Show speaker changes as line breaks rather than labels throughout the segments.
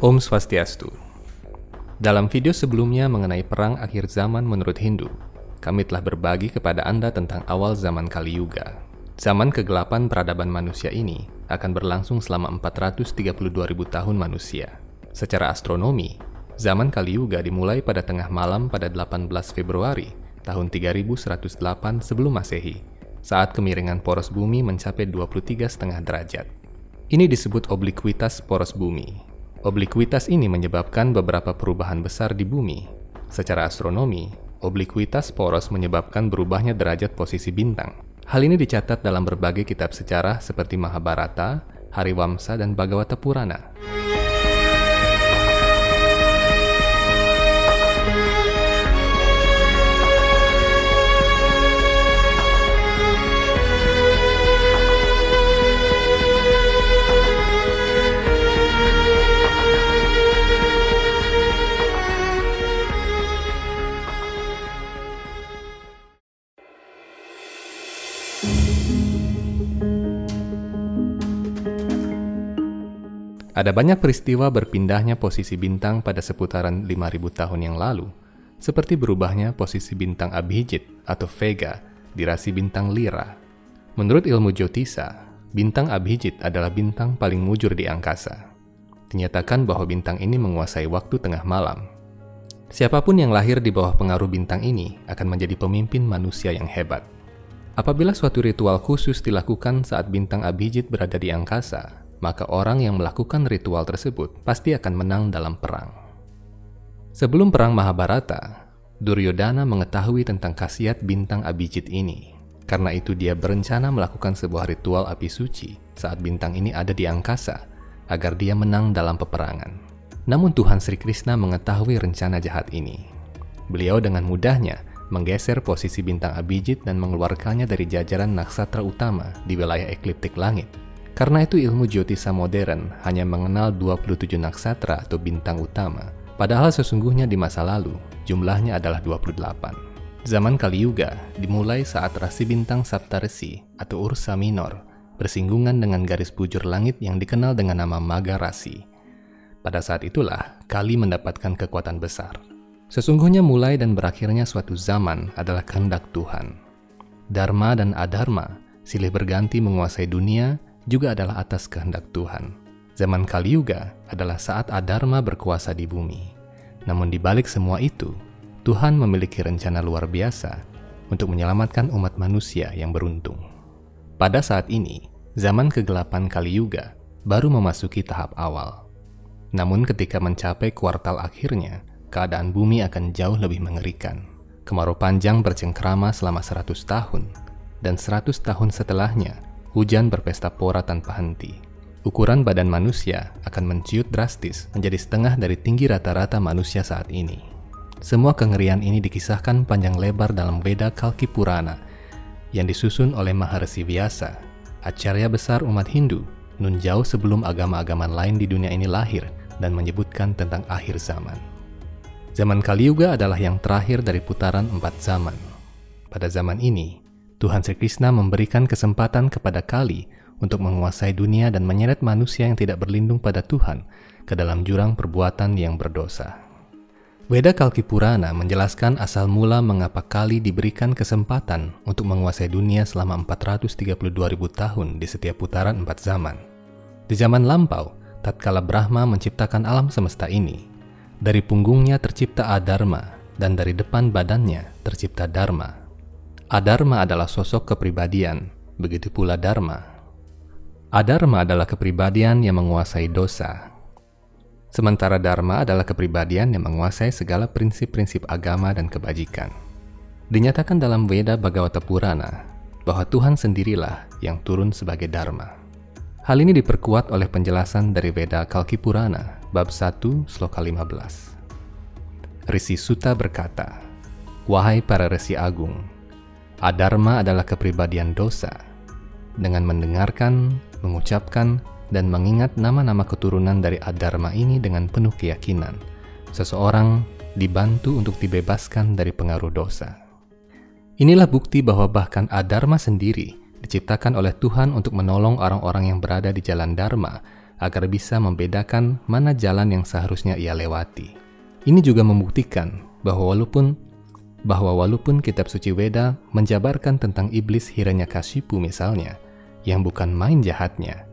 Om Swastiastu. Dalam video sebelumnya mengenai perang akhir zaman menurut Hindu, kami telah berbagi kepada Anda tentang awal zaman Kali Yuga. Zaman kegelapan peradaban manusia ini akan berlangsung selama 432.000 tahun manusia. Secara astronomi, zaman Kali Yuga dimulai pada tengah malam pada 18 Februari tahun 3108 sebelum Masehi, saat kemiringan poros bumi mencapai 23,5 derajat. Ini disebut obliquitas poros bumi Obliquitas ini menyebabkan beberapa perubahan besar di bumi. Secara astronomi, obliquitas poros menyebabkan berubahnya derajat posisi bintang. Hal ini dicatat dalam berbagai kitab sejarah seperti Mahabharata, Hariwamsa, dan Bhagavata Purana. Ada banyak peristiwa berpindahnya posisi bintang pada seputaran 5000 tahun yang lalu, seperti berubahnya posisi bintang Abhijit atau Vega di rasi bintang Lira. Menurut ilmu Jyotisa, bintang Abhijit adalah bintang paling mujur di angkasa. Dinyatakan bahwa bintang ini menguasai waktu tengah malam. Siapa pun yang lahir di bawah pengaruh bintang ini akan menjadi pemimpin manusia yang hebat. Apabila suatu ritual khusus dilakukan saat bintang Abhijit berada di angkasa, maka orang yang melakukan ritual tersebut pasti akan menang dalam perang. Sebelum perang Mahabharata, Duryodhana mengetahui tentang khasiat bintang Abhijit ini. Karena itu dia berencana melakukan sebuah ritual api suci saat bintang ini ada di angkasa agar dia menang dalam peperangan. Namun Tuhan Sri Krishna mengetahui rencana jahat ini. Beliau dengan mudahnya menggeser posisi bintang Abhijit dan mengeluarkannya dari jajaran naksatra utama di wilayah ekliptik langit karena itu ilmu Jyotisa modern hanya mengenal 27 naksatra atau bintang utama, padahal sesungguhnya di masa lalu jumlahnya adalah 28. Zaman Kali Yuga dimulai saat rasi bintang Saptarsi atau Ursa Minor bersinggungan dengan garis bujur langit yang dikenal dengan nama Maga Rasi. Pada saat itulah Kali mendapatkan kekuatan besar. Sesungguhnya mulai dan berakhirnya suatu zaman adalah kehendak Tuhan. Dharma dan Adharma silih berganti menguasai dunia juga adalah atas kehendak Tuhan. Zaman Kali Yuga adalah saat Adharma berkuasa di bumi. Namun di balik semua itu, Tuhan memiliki rencana luar biasa untuk menyelamatkan umat manusia yang beruntung. Pada saat ini, zaman kegelapan Kali Yuga baru memasuki tahap awal. Namun ketika mencapai kuartal akhirnya, keadaan bumi akan jauh lebih mengerikan. Kemarau panjang bercengkrama selama 100 tahun, dan 100 tahun setelahnya, hujan berpesta pora tanpa henti. Ukuran badan manusia akan menciut drastis menjadi setengah dari tinggi rata-rata manusia saat ini. Semua kengerian ini dikisahkan panjang lebar dalam Veda Kalki Purana yang disusun oleh Maharsi Vyasa, acarya besar umat Hindu, nun jauh sebelum agama-agama lain di dunia ini lahir dan menyebutkan tentang akhir zaman. Zaman Kali Yuga adalah yang terakhir dari putaran empat zaman. Pada zaman ini, Tuhan Sri Krishna memberikan kesempatan kepada Kali untuk menguasai dunia dan menyeret manusia yang tidak berlindung pada Tuhan ke dalam jurang perbuatan yang berdosa. Weda Kalki Purana menjelaskan asal mula mengapa Kali diberikan kesempatan untuk menguasai dunia selama 432.000 tahun di setiap putaran empat zaman. Di zaman lampau, tatkala Brahma menciptakan alam semesta ini, dari punggungnya tercipta Adharma dan dari depan badannya tercipta Dharma Adharma adalah sosok kepribadian, begitu pula Dharma. Adharma adalah kepribadian yang menguasai dosa. Sementara Dharma adalah kepribadian yang menguasai segala prinsip-prinsip agama dan kebajikan. Dinyatakan dalam Veda Bhagavata Purana bahwa Tuhan sendirilah yang turun sebagai Dharma. Hal ini diperkuat oleh penjelasan dari Veda Kalki Purana, bab 1, sloka 15. Risi Suta berkata, Wahai para resi agung, Adharma adalah kepribadian dosa. Dengan mendengarkan, mengucapkan, dan mengingat nama-nama keturunan dari Adharma ini dengan penuh keyakinan, seseorang dibantu untuk dibebaskan dari pengaruh dosa. Inilah bukti bahwa bahkan Adharma sendiri diciptakan oleh Tuhan untuk menolong orang-orang yang berada di jalan Dharma agar bisa membedakan mana jalan yang seharusnya ia lewati. Ini juga membuktikan bahwa walaupun bahwa walaupun kitab suci Weda menjabarkan tentang iblis Hiranyakashipu misalnya, yang bukan main jahatnya,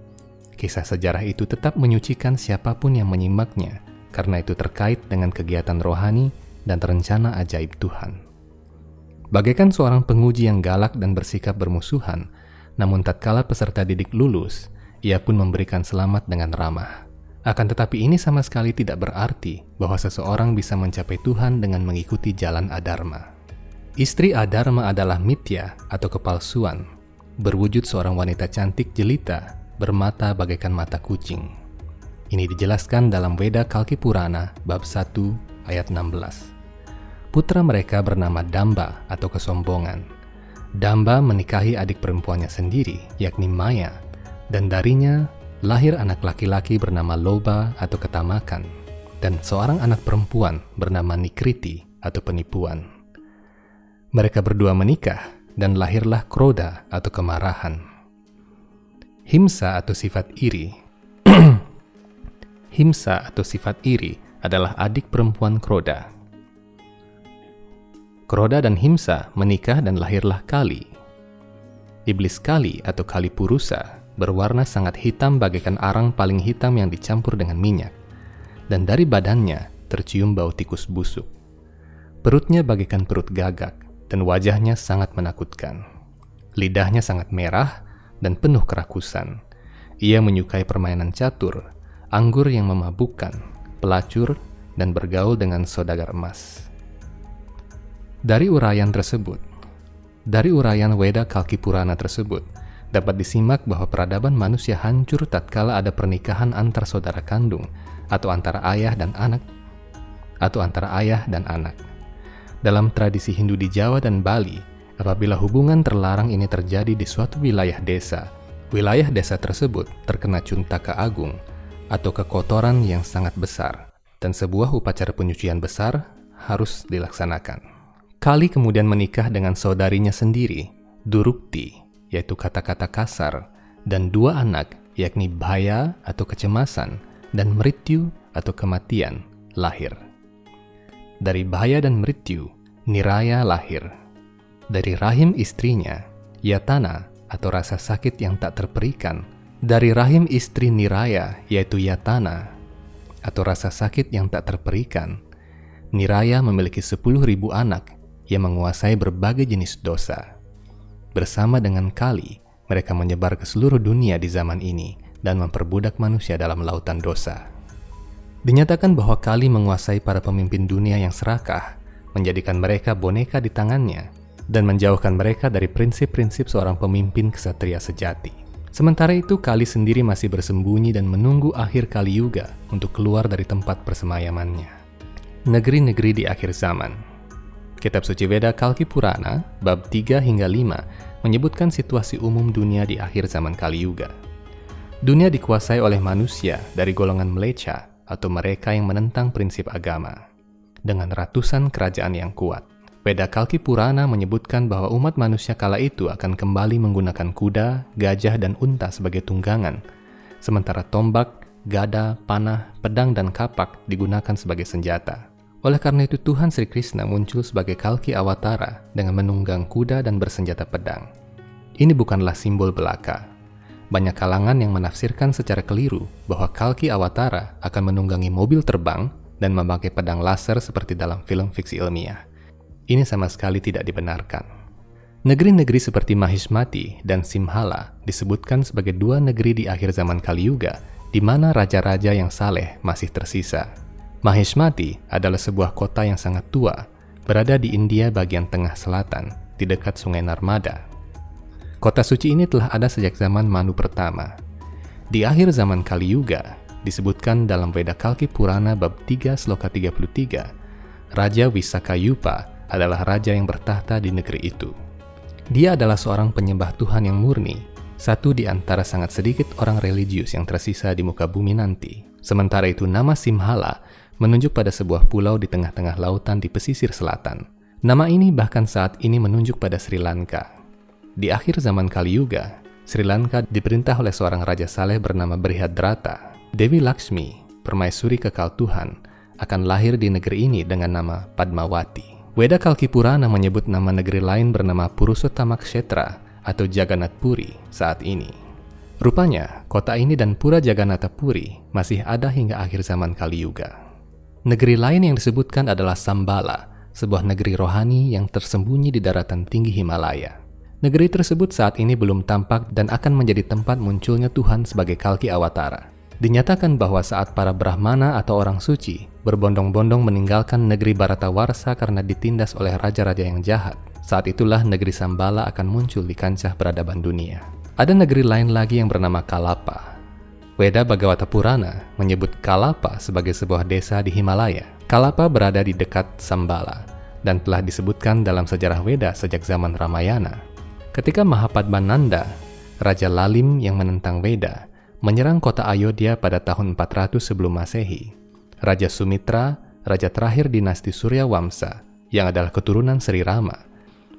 kisah sejarah itu tetap menyucikan siapa pun yang menyimaknya karena itu terkait dengan kegiatan rohani dan rencana ajaib Tuhan. Bagaikan seorang penguji yang galak dan bersikap bermusuhan, namun tatkala peserta didik lulus, ia pun memberikan selamat dengan ramah. Akan tetapi ini sama sekali tidak berarti bahwa seseorang bisa mencapai Tuhan dengan mengikuti jalan Adharma. Istri Adharma adalah mitya atau kepalsuan, berwujud seorang wanita cantik jelita, bermata bagaikan mata kucing. Ini dijelaskan dalam Weda Kalki Purana bab 1 ayat 16. Putra mereka bernama Damba atau kesombongan. Damba menikahi adik perempuannya sendiri, yakni Maya, dan darinya lahir anak laki-laki bernama Loba atau ketamakan, dan seorang anak perempuan bernama Nikriti atau penipuan. Mereka berdua menikah dan lahirlah Kroda atau kemarahan. Himsa atau sifat iri Himsa atau sifat iri adalah adik perempuan Kroda. Kroda dan Himsa menikah dan lahirlah Kali. Iblis Kali atau Kali Purusa berwarna sangat hitam bagaikan arang paling hitam yang dicampur dengan minyak, dan dari badannya tercium bau tikus busuk. Perutnya bagaikan perut gagak, dan wajahnya sangat menakutkan. Lidahnya sangat merah dan penuh kerakusan. Ia menyukai permainan catur anggur yang memabukkan, pelacur, dan bergaul dengan saudagar emas. Dari uraian tersebut, dari uraian Weda Kalki Purana tersebut, dapat disimak bahwa peradaban manusia hancur tatkala ada pernikahan antar saudara kandung atau antara ayah dan anak atau antara ayah dan anak. Dalam tradisi Hindu di Jawa dan Bali, apabila hubungan terlarang ini terjadi di suatu wilayah desa, wilayah desa tersebut terkena cuntaka agung atau kekotoran yang sangat besar, dan sebuah upacara penyucian besar harus dilaksanakan. Kali kemudian menikah dengan saudarinya sendiri, Durukti, yaitu kata-kata kasar, dan dua anak, yakni Bhaya atau kecemasan, dan Mrityu atau kematian, lahir. Dari Bhaya dan Mrityu, Niraya lahir. Dari rahim istrinya, Yatana atau rasa sakit yang tak terperikan, dari rahim istri Niraya, yaitu Yatana, atau rasa sakit yang tak terperikan, Niraya memiliki 10.000 anak yang menguasai berbagai jenis dosa. Bersama dengan Kali, mereka menyebar ke seluruh dunia di zaman ini dan memperbudak manusia dalam lautan dosa. Dinyatakan bahwa Kali menguasai para pemimpin dunia yang serakah, menjadikan mereka boneka di tangannya, dan menjauhkan mereka dari prinsip-prinsip seorang pemimpin kesatria sejati. Sementara itu, Kali sendiri masih bersembunyi dan menunggu akhir Kali Yuga untuk keluar dari tempat persemayamannya. Negeri-negeri di akhir zaman Kitab Suci Veda Kalki Purana, bab 3 hingga 5, menyebutkan situasi umum dunia di akhir zaman Kali Yuga. Dunia dikuasai oleh manusia dari golongan meleca atau mereka yang menentang prinsip agama, dengan ratusan kerajaan yang kuat. Veda Kalki Purana menyebutkan bahwa umat manusia kala itu akan kembali menggunakan kuda, gajah, dan unta sebagai tunggangan, sementara tombak, gada, panah, pedang, dan kapak digunakan sebagai senjata. Oleh karena itu Tuhan Sri Krishna muncul sebagai Kalki Awatara dengan menunggang kuda dan bersenjata pedang. Ini bukanlah simbol belaka. Banyak kalangan yang menafsirkan secara keliru bahwa Kalki Awatara akan menunggangi mobil terbang dan memakai pedang laser seperti dalam film fiksi ilmiah. Ini sama sekali tidak dibenarkan. Negeri-negeri seperti Mahismati dan Simhala disebutkan sebagai dua negeri di akhir zaman Kali Yuga, di mana raja-raja yang saleh masih tersisa. Mahismati adalah sebuah kota yang sangat tua, berada di India bagian tengah selatan, di dekat sungai Narmada. Kota suci ini telah ada sejak zaman Manu pertama. Di akhir zaman Kali Yuga, disebutkan dalam Veda Kalki Purana bab 3 sloka 33, Raja Wisakayupa adalah raja yang bertahta di negeri itu. Dia adalah seorang penyembah Tuhan yang murni, satu di antara sangat sedikit orang religius yang tersisa di muka bumi nanti. Sementara itu nama Simhala menunjuk pada sebuah pulau di tengah-tengah lautan di pesisir selatan. Nama ini bahkan saat ini menunjuk pada Sri Lanka. Di akhir zaman Kali Yuga, Sri Lanka diperintah oleh seorang raja saleh bernama Brihadrata. Dewi Lakshmi, permaisuri kekal Tuhan, akan lahir di negeri ini dengan nama Padmawati. Weda Kalki Purana menyebut nama negeri lain bernama Purusottama Kshetra atau Jagannath Puri saat ini. Rupanya, kota ini dan Pura Jagannatha Puri masih ada hingga akhir zaman Kali Yuga. Negeri lain yang disebutkan adalah Sambala, sebuah negeri rohani yang tersembunyi di daratan tinggi Himalaya. Negeri tersebut saat ini belum tampak dan akan menjadi tempat munculnya Tuhan sebagai Kalki Awatara. Dinyatakan bahwa saat para Brahmana atau orang suci berbondong-bondong meninggalkan negeri Baratawarsa karena ditindas oleh raja-raja yang jahat, saat itulah negeri Sambala akan muncul di kancah peradaban dunia. Ada negeri lain lagi yang bernama Kalapa. Weda Bhagavata Purana menyebut Kalapa sebagai sebuah desa di Himalaya. Kalapa berada di dekat Sambala dan telah disebutkan dalam sejarah Weda sejak zaman Ramayana. Ketika Mahapadmananda, Raja Lalim yang menentang Weda, menyerang kota Ayodhya pada tahun 400 sebelum Masehi. Raja Sumitra, raja terakhir dinasti Surya Wamsa, yang adalah keturunan Sri Rama,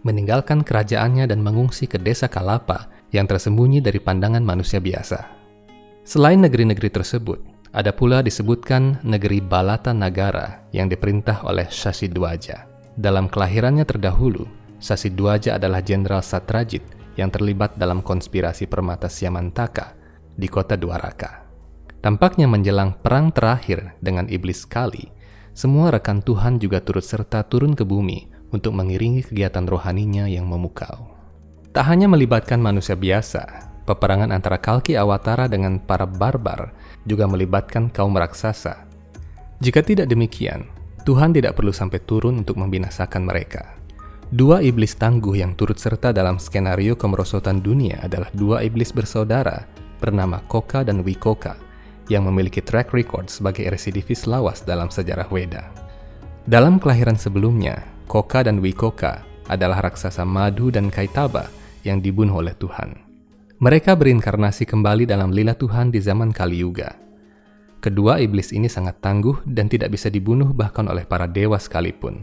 meninggalkan kerajaannya dan mengungsi ke desa Kalapa yang tersembunyi dari pandangan manusia biasa. Selain negeri-negeri tersebut, ada pula disebutkan negeri Balata Nagara yang diperintah oleh Dwaja. Dalam kelahirannya terdahulu, Dwaja adalah jenderal Satrajit yang terlibat dalam konspirasi permata Siamantaka di kota Dwaraka. Tampaknya menjelang perang terakhir dengan iblis Kali, semua rekan Tuhan juga turut serta turun ke bumi untuk mengiringi kegiatan rohaninya yang memukau. Tak hanya melibatkan manusia biasa, peperangan antara Kalki Awatara dengan para barbar juga melibatkan kaum raksasa. Jika tidak demikian, Tuhan tidak perlu sampai turun untuk membinasakan mereka. Dua iblis tangguh yang turut serta dalam skenario kemerosotan dunia adalah dua iblis bersaudara bernama Koka dan Wikoka yang memiliki track record sebagai residivis lawas dalam sejarah Weda. Dalam kelahiran sebelumnya, Koka dan Wikoka adalah raksasa Madu dan Kaitaba yang dibunuh oleh Tuhan. Mereka berinkarnasi kembali dalam lila Tuhan di zaman Kali Yuga. Kedua iblis ini sangat tangguh dan tidak bisa dibunuh bahkan oleh para dewa sekalipun.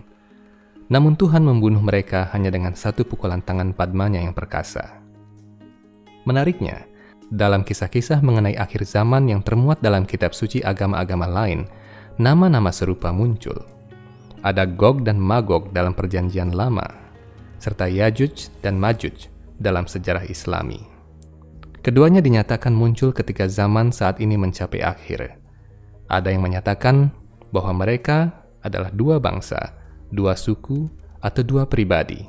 Namun Tuhan membunuh mereka hanya dengan satu pukulan tangan Padmanya yang perkasa. Menariknya, dalam kisah-kisah mengenai akhir zaman yang termuat dalam kitab suci agama-agama lain, nama-nama serupa muncul. Ada Gog dan Magog dalam perjanjian lama, serta Yajuj dan Majuj dalam sejarah islami. Keduanya dinyatakan muncul ketika zaman saat ini mencapai akhir. Ada yang menyatakan bahwa mereka adalah dua bangsa, dua suku, atau dua pribadi.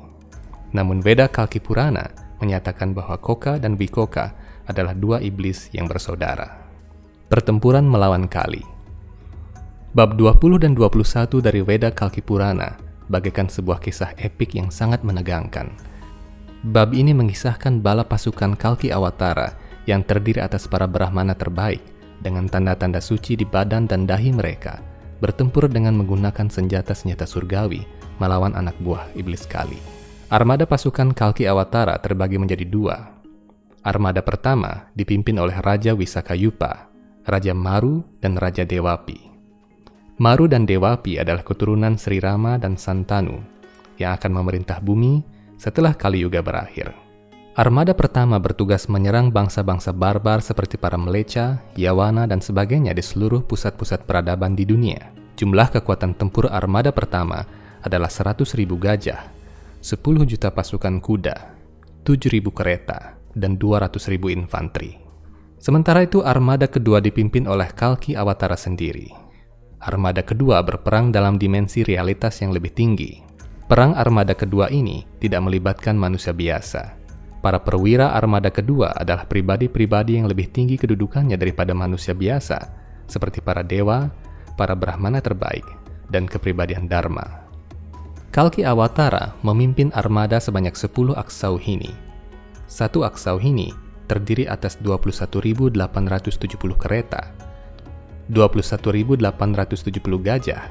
Namun Veda Kalki Purana menyatakan bahwa Koka dan Bikoka adalah dua iblis yang bersaudara. Pertempuran melawan Kali Bab 20 dan 21 dari Veda Kalki Purana bagaikan sebuah kisah epik yang sangat menegangkan. Bab ini mengisahkan bala pasukan Kalki Awatara yang terdiri atas para Brahmana terbaik dengan tanda-tanda suci di badan dan dahi mereka, bertempur dengan menggunakan senjata-senjata surgawi melawan anak buah iblis Kali. Armada pasukan Kalki Awatara terbagi menjadi dua, Armada pertama dipimpin oleh Raja Wisakayupa, Raja Maru, dan Raja Dewapi. Maru dan Dewapi adalah keturunan Sri Rama dan Santanu yang akan memerintah bumi setelah Kali Yuga berakhir. Armada pertama bertugas menyerang bangsa-bangsa barbar seperti para Meleca, Yawana, dan sebagainya di seluruh pusat-pusat peradaban di dunia. Jumlah kekuatan tempur armada pertama adalah 100.000 gajah, 10 juta pasukan kuda, 7.000 kereta, dan 200 ribu infanteri. Sementara itu armada kedua dipimpin oleh Kalki Awatara sendiri. Armada kedua berperang dalam dimensi realitas yang lebih tinggi. Perang armada kedua ini tidak melibatkan manusia biasa. Para perwira armada kedua adalah pribadi-pribadi yang lebih tinggi kedudukannya daripada manusia biasa, seperti para dewa, para brahmana terbaik, dan kepribadian Dharma. Kalki Awatara memimpin armada sebanyak 10 aksauhini satu aksauhini terdiri atas 21.870 kereta, 21.870 gajah,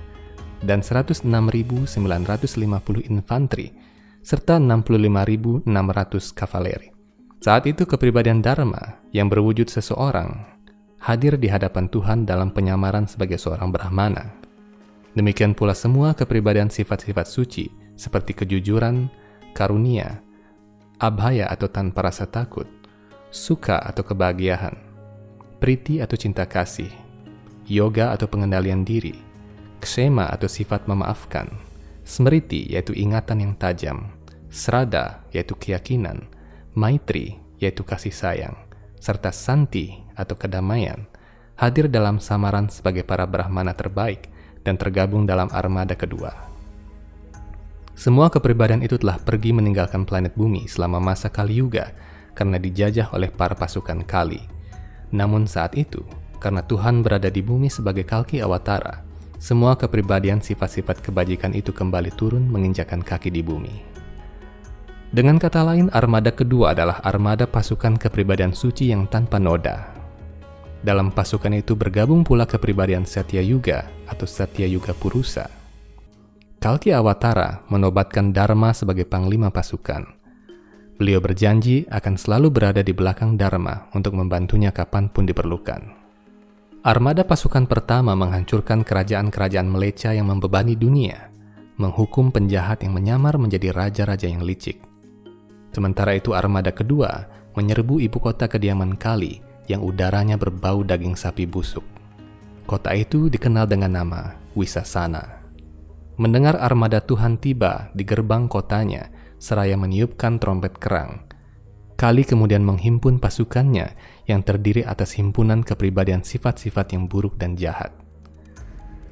dan 106.950 infanteri, serta 65.600 kavaleri. Saat itu kepribadian Dharma yang berwujud seseorang hadir di hadapan Tuhan dalam penyamaran sebagai seorang Brahmana. Demikian pula semua kepribadian sifat-sifat suci seperti kejujuran, karunia, abhaya atau tanpa rasa takut, suka atau kebahagiaan, priti atau cinta kasih, yoga atau pengendalian diri, ksema atau sifat memaafkan, smriti yaitu ingatan yang tajam, srada yaitu keyakinan, maitri yaitu kasih sayang, serta santi atau kedamaian hadir dalam samaran sebagai para brahmana terbaik dan tergabung dalam armada kedua. Semua kepribadian itu telah pergi meninggalkan planet bumi selama masa Kali Yuga karena dijajah oleh para pasukan Kali. Namun saat itu, karena Tuhan berada di bumi sebagai Kalki Awatara, semua kepribadian sifat-sifat kebajikan itu kembali turun menginjakan kaki di bumi. Dengan kata lain, armada kedua adalah armada pasukan kepribadian suci yang tanpa noda. Dalam pasukan itu bergabung pula kepribadian Satya Yuga atau Satya Yuga Purusa Kalki Awatara menobatkan Dharma sebagai panglima pasukan. Beliau berjanji akan selalu berada di belakang Dharma untuk membantunya kapan pun diperlukan. Armada pasukan pertama menghancurkan kerajaan-kerajaan meleca yang membebani dunia, menghukum penjahat yang menyamar menjadi raja-raja yang licik. Sementara itu armada kedua menyerbu ibu kota kediaman Kali yang udaranya berbau daging sapi busuk. Kota itu dikenal dengan nama Wisasana mendengar armada Tuhan tiba di gerbang kotanya seraya meniupkan trompet kerang. Kali kemudian menghimpun pasukannya yang terdiri atas himpunan kepribadian sifat-sifat yang buruk dan jahat.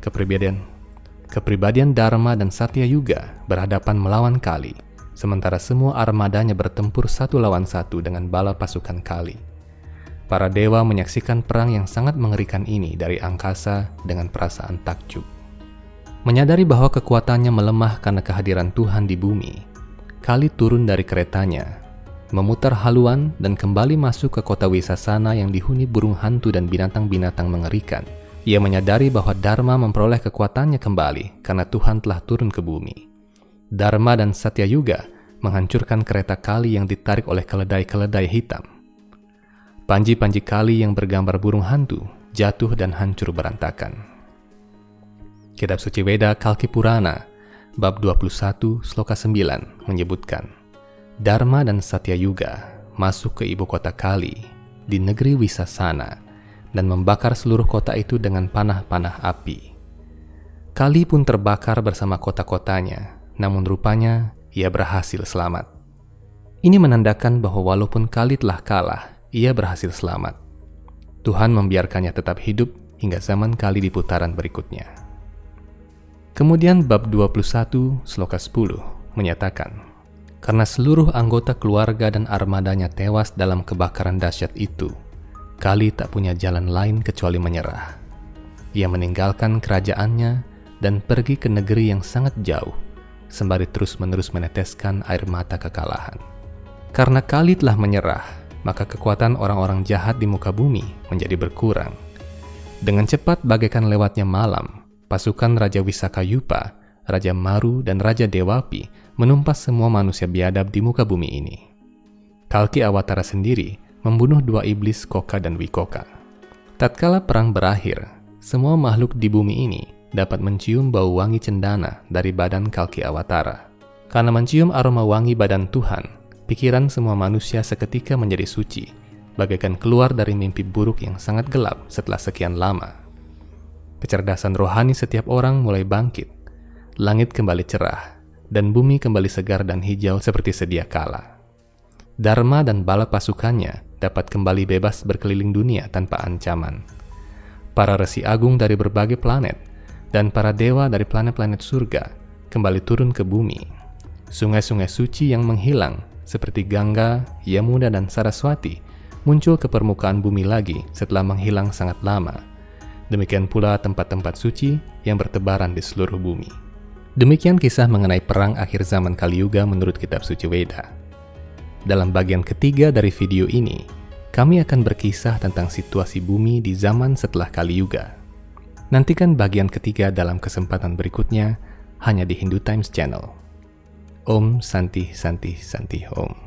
Kepribadian kepribadian Dharma dan Satya Yuga berhadapan melawan Kali, sementara semua armadanya bertempur satu lawan satu dengan bala pasukan Kali. Para dewa menyaksikan perang yang sangat mengerikan ini dari angkasa dengan perasaan takjub. Menyadari bahwa kekuatannya melemah karena kehadiran Tuhan di bumi, Kali turun dari keretanya, memutar haluan dan kembali masuk ke kota Wisasana yang dihuni burung hantu dan binatang-binatang mengerikan. Ia menyadari bahwa Dharma memperoleh kekuatannya kembali karena Tuhan telah turun ke bumi. Dharma dan Satya Yuga menghancurkan kereta Kali yang ditarik oleh keledai-keledai hitam. Panji-panji Kali yang bergambar burung hantu jatuh dan hancur berantakan. Kitab Suci Weda Kalki Purana, bab 21, sloka 9 menyebutkan, Dharma dan Satya Yuga masuk ke ibu kota Kali di negeri Wisasana dan membakar seluruh kota itu dengan panah-panah api. Kali pun terbakar bersama kota-kotanya, namun rupanya ia berhasil selamat. Ini menandakan bahwa walaupun Kali telah kalah, ia berhasil selamat. Tuhan membiarkannya tetap hidup hingga zaman Kali di putaran berikutnya. Kemudian bab 21 sloka 10 menyatakan, Karena seluruh anggota keluarga dan armadanya tewas dalam kebakaran dahsyat itu, Kali tak punya jalan lain kecuali menyerah. Ia meninggalkan kerajaannya dan pergi ke negeri yang sangat jauh, sembari terus-menerus meneteskan air mata kekalahan. Karena Kali telah menyerah, maka kekuatan orang-orang jahat di muka bumi menjadi berkurang. Dengan cepat bagaikan lewatnya malam, pasukan Raja Wisakayupa, Raja Maru, dan Raja Dewapi menumpas semua manusia biadab di muka bumi ini. Kalki Awatara sendiri membunuh dua iblis Koka dan Wikoka. Tatkala perang berakhir, semua makhluk di bumi ini dapat mencium bau wangi cendana dari badan Kalki Awatara. Karena mencium aroma wangi badan Tuhan, pikiran semua manusia seketika menjadi suci, bagaikan keluar dari mimpi buruk yang sangat gelap setelah sekian lama. Kecerdasan rohani setiap orang mulai bangkit. Langit kembali cerah, dan bumi kembali segar dan hijau seperti sedia kala. Dharma dan bala pasukannya dapat kembali bebas berkeliling dunia tanpa ancaman. Para resi agung dari berbagai planet dan para dewa dari planet-planet surga kembali turun ke bumi. Sungai-sungai suci yang menghilang seperti Gangga, Yamuna, dan Saraswati muncul ke permukaan bumi lagi setelah menghilang sangat lama Demikian pula tempat-tempat suci yang bertebaran di seluruh bumi. Demikian kisah mengenai perang akhir zaman Kali Yuga menurut kitab suci Weda. Dalam bagian ketiga dari video ini, kami akan berkisah tentang situasi bumi di zaman setelah Kali Yuga. Nantikan bagian ketiga dalam kesempatan berikutnya hanya di Hindu Times Channel. Om Santi Santi Santi Om.